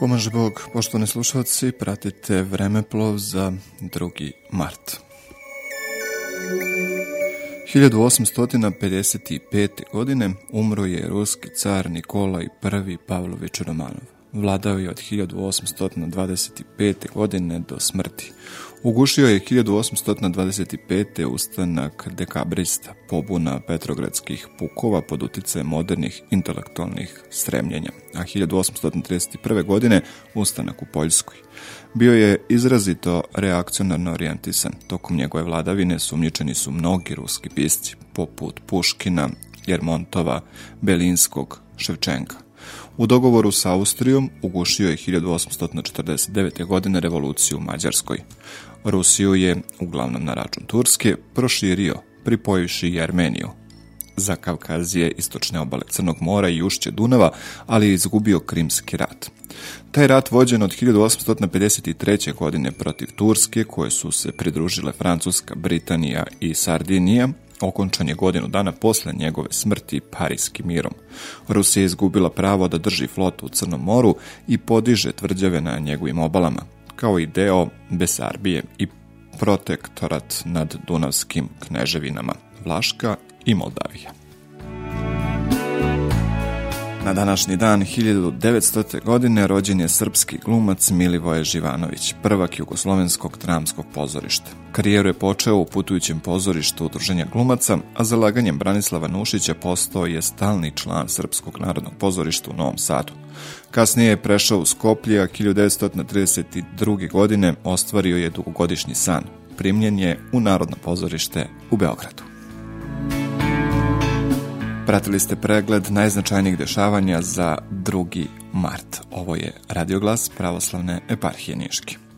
Pomaže Bog, poštovani slušalci, pratite vremeplov za 2. mart. 1855. godine umro je ruski car Nikolaj I. Pavlović Romanov. Vladao je od 1825. godine do smrti. Ugušio je 1825. ustanak dekabrista, pobuna petrogradskih pukova pod uticajem modernih intelektualnih stremljenja, a 1831. godine ustanak u Poljskoj. Bio je izrazito reakcionarno orijentisan. Tokom njegove vladavine sumnjičeni su mnogi ruski pisci, poput Puškina, Jermontova, Belinskog, Ševčenka. U dogovoru sa Austrijom ugušio je 1849. godine revoluciju u Mađarskoj. Rusiju je, uglavnom na račun Turske, proširio, pripojivši i Armeniju. Za Kavkazije, istočne obale Crnog mora i ušće Dunava, ali je izgubio Krimski rat. Taj rat vođen od 1853. godine protiv Turske, koje su se pridružile Francuska, Britanija i Sardinija, okončan je godinu dana posle njegove smrti Parijskim mirom. Rusija je izgubila pravo da drži flotu u Crnom moru i podiže tvrđave na njegovim obalama, kao i deo Besarbije i protektorat nad Dunavskim kneževinama Vlaška i Moldavija. Na današnji dan 1900. godine rođen je srpski glumac Milivoje Živanović, prvak jugoslovenskog dramskog pozorišta. Karijeru je počeo u putujućem pozorištu udruženja glumaca, a zalaganjem Branislava Nušića postao je stalni član Srpskog narodnog pozorišta u Novom Sadu. Kasnije je prešao u Skoplje, a 1932. godine ostvario je dugogodišnji san. Primljen je u Narodno pozorište u Beogradu. Pratili ste pregled najznačajnijih dešavanja za 2. mart. Ovo je radioglas pravoslavne eparhije Niške.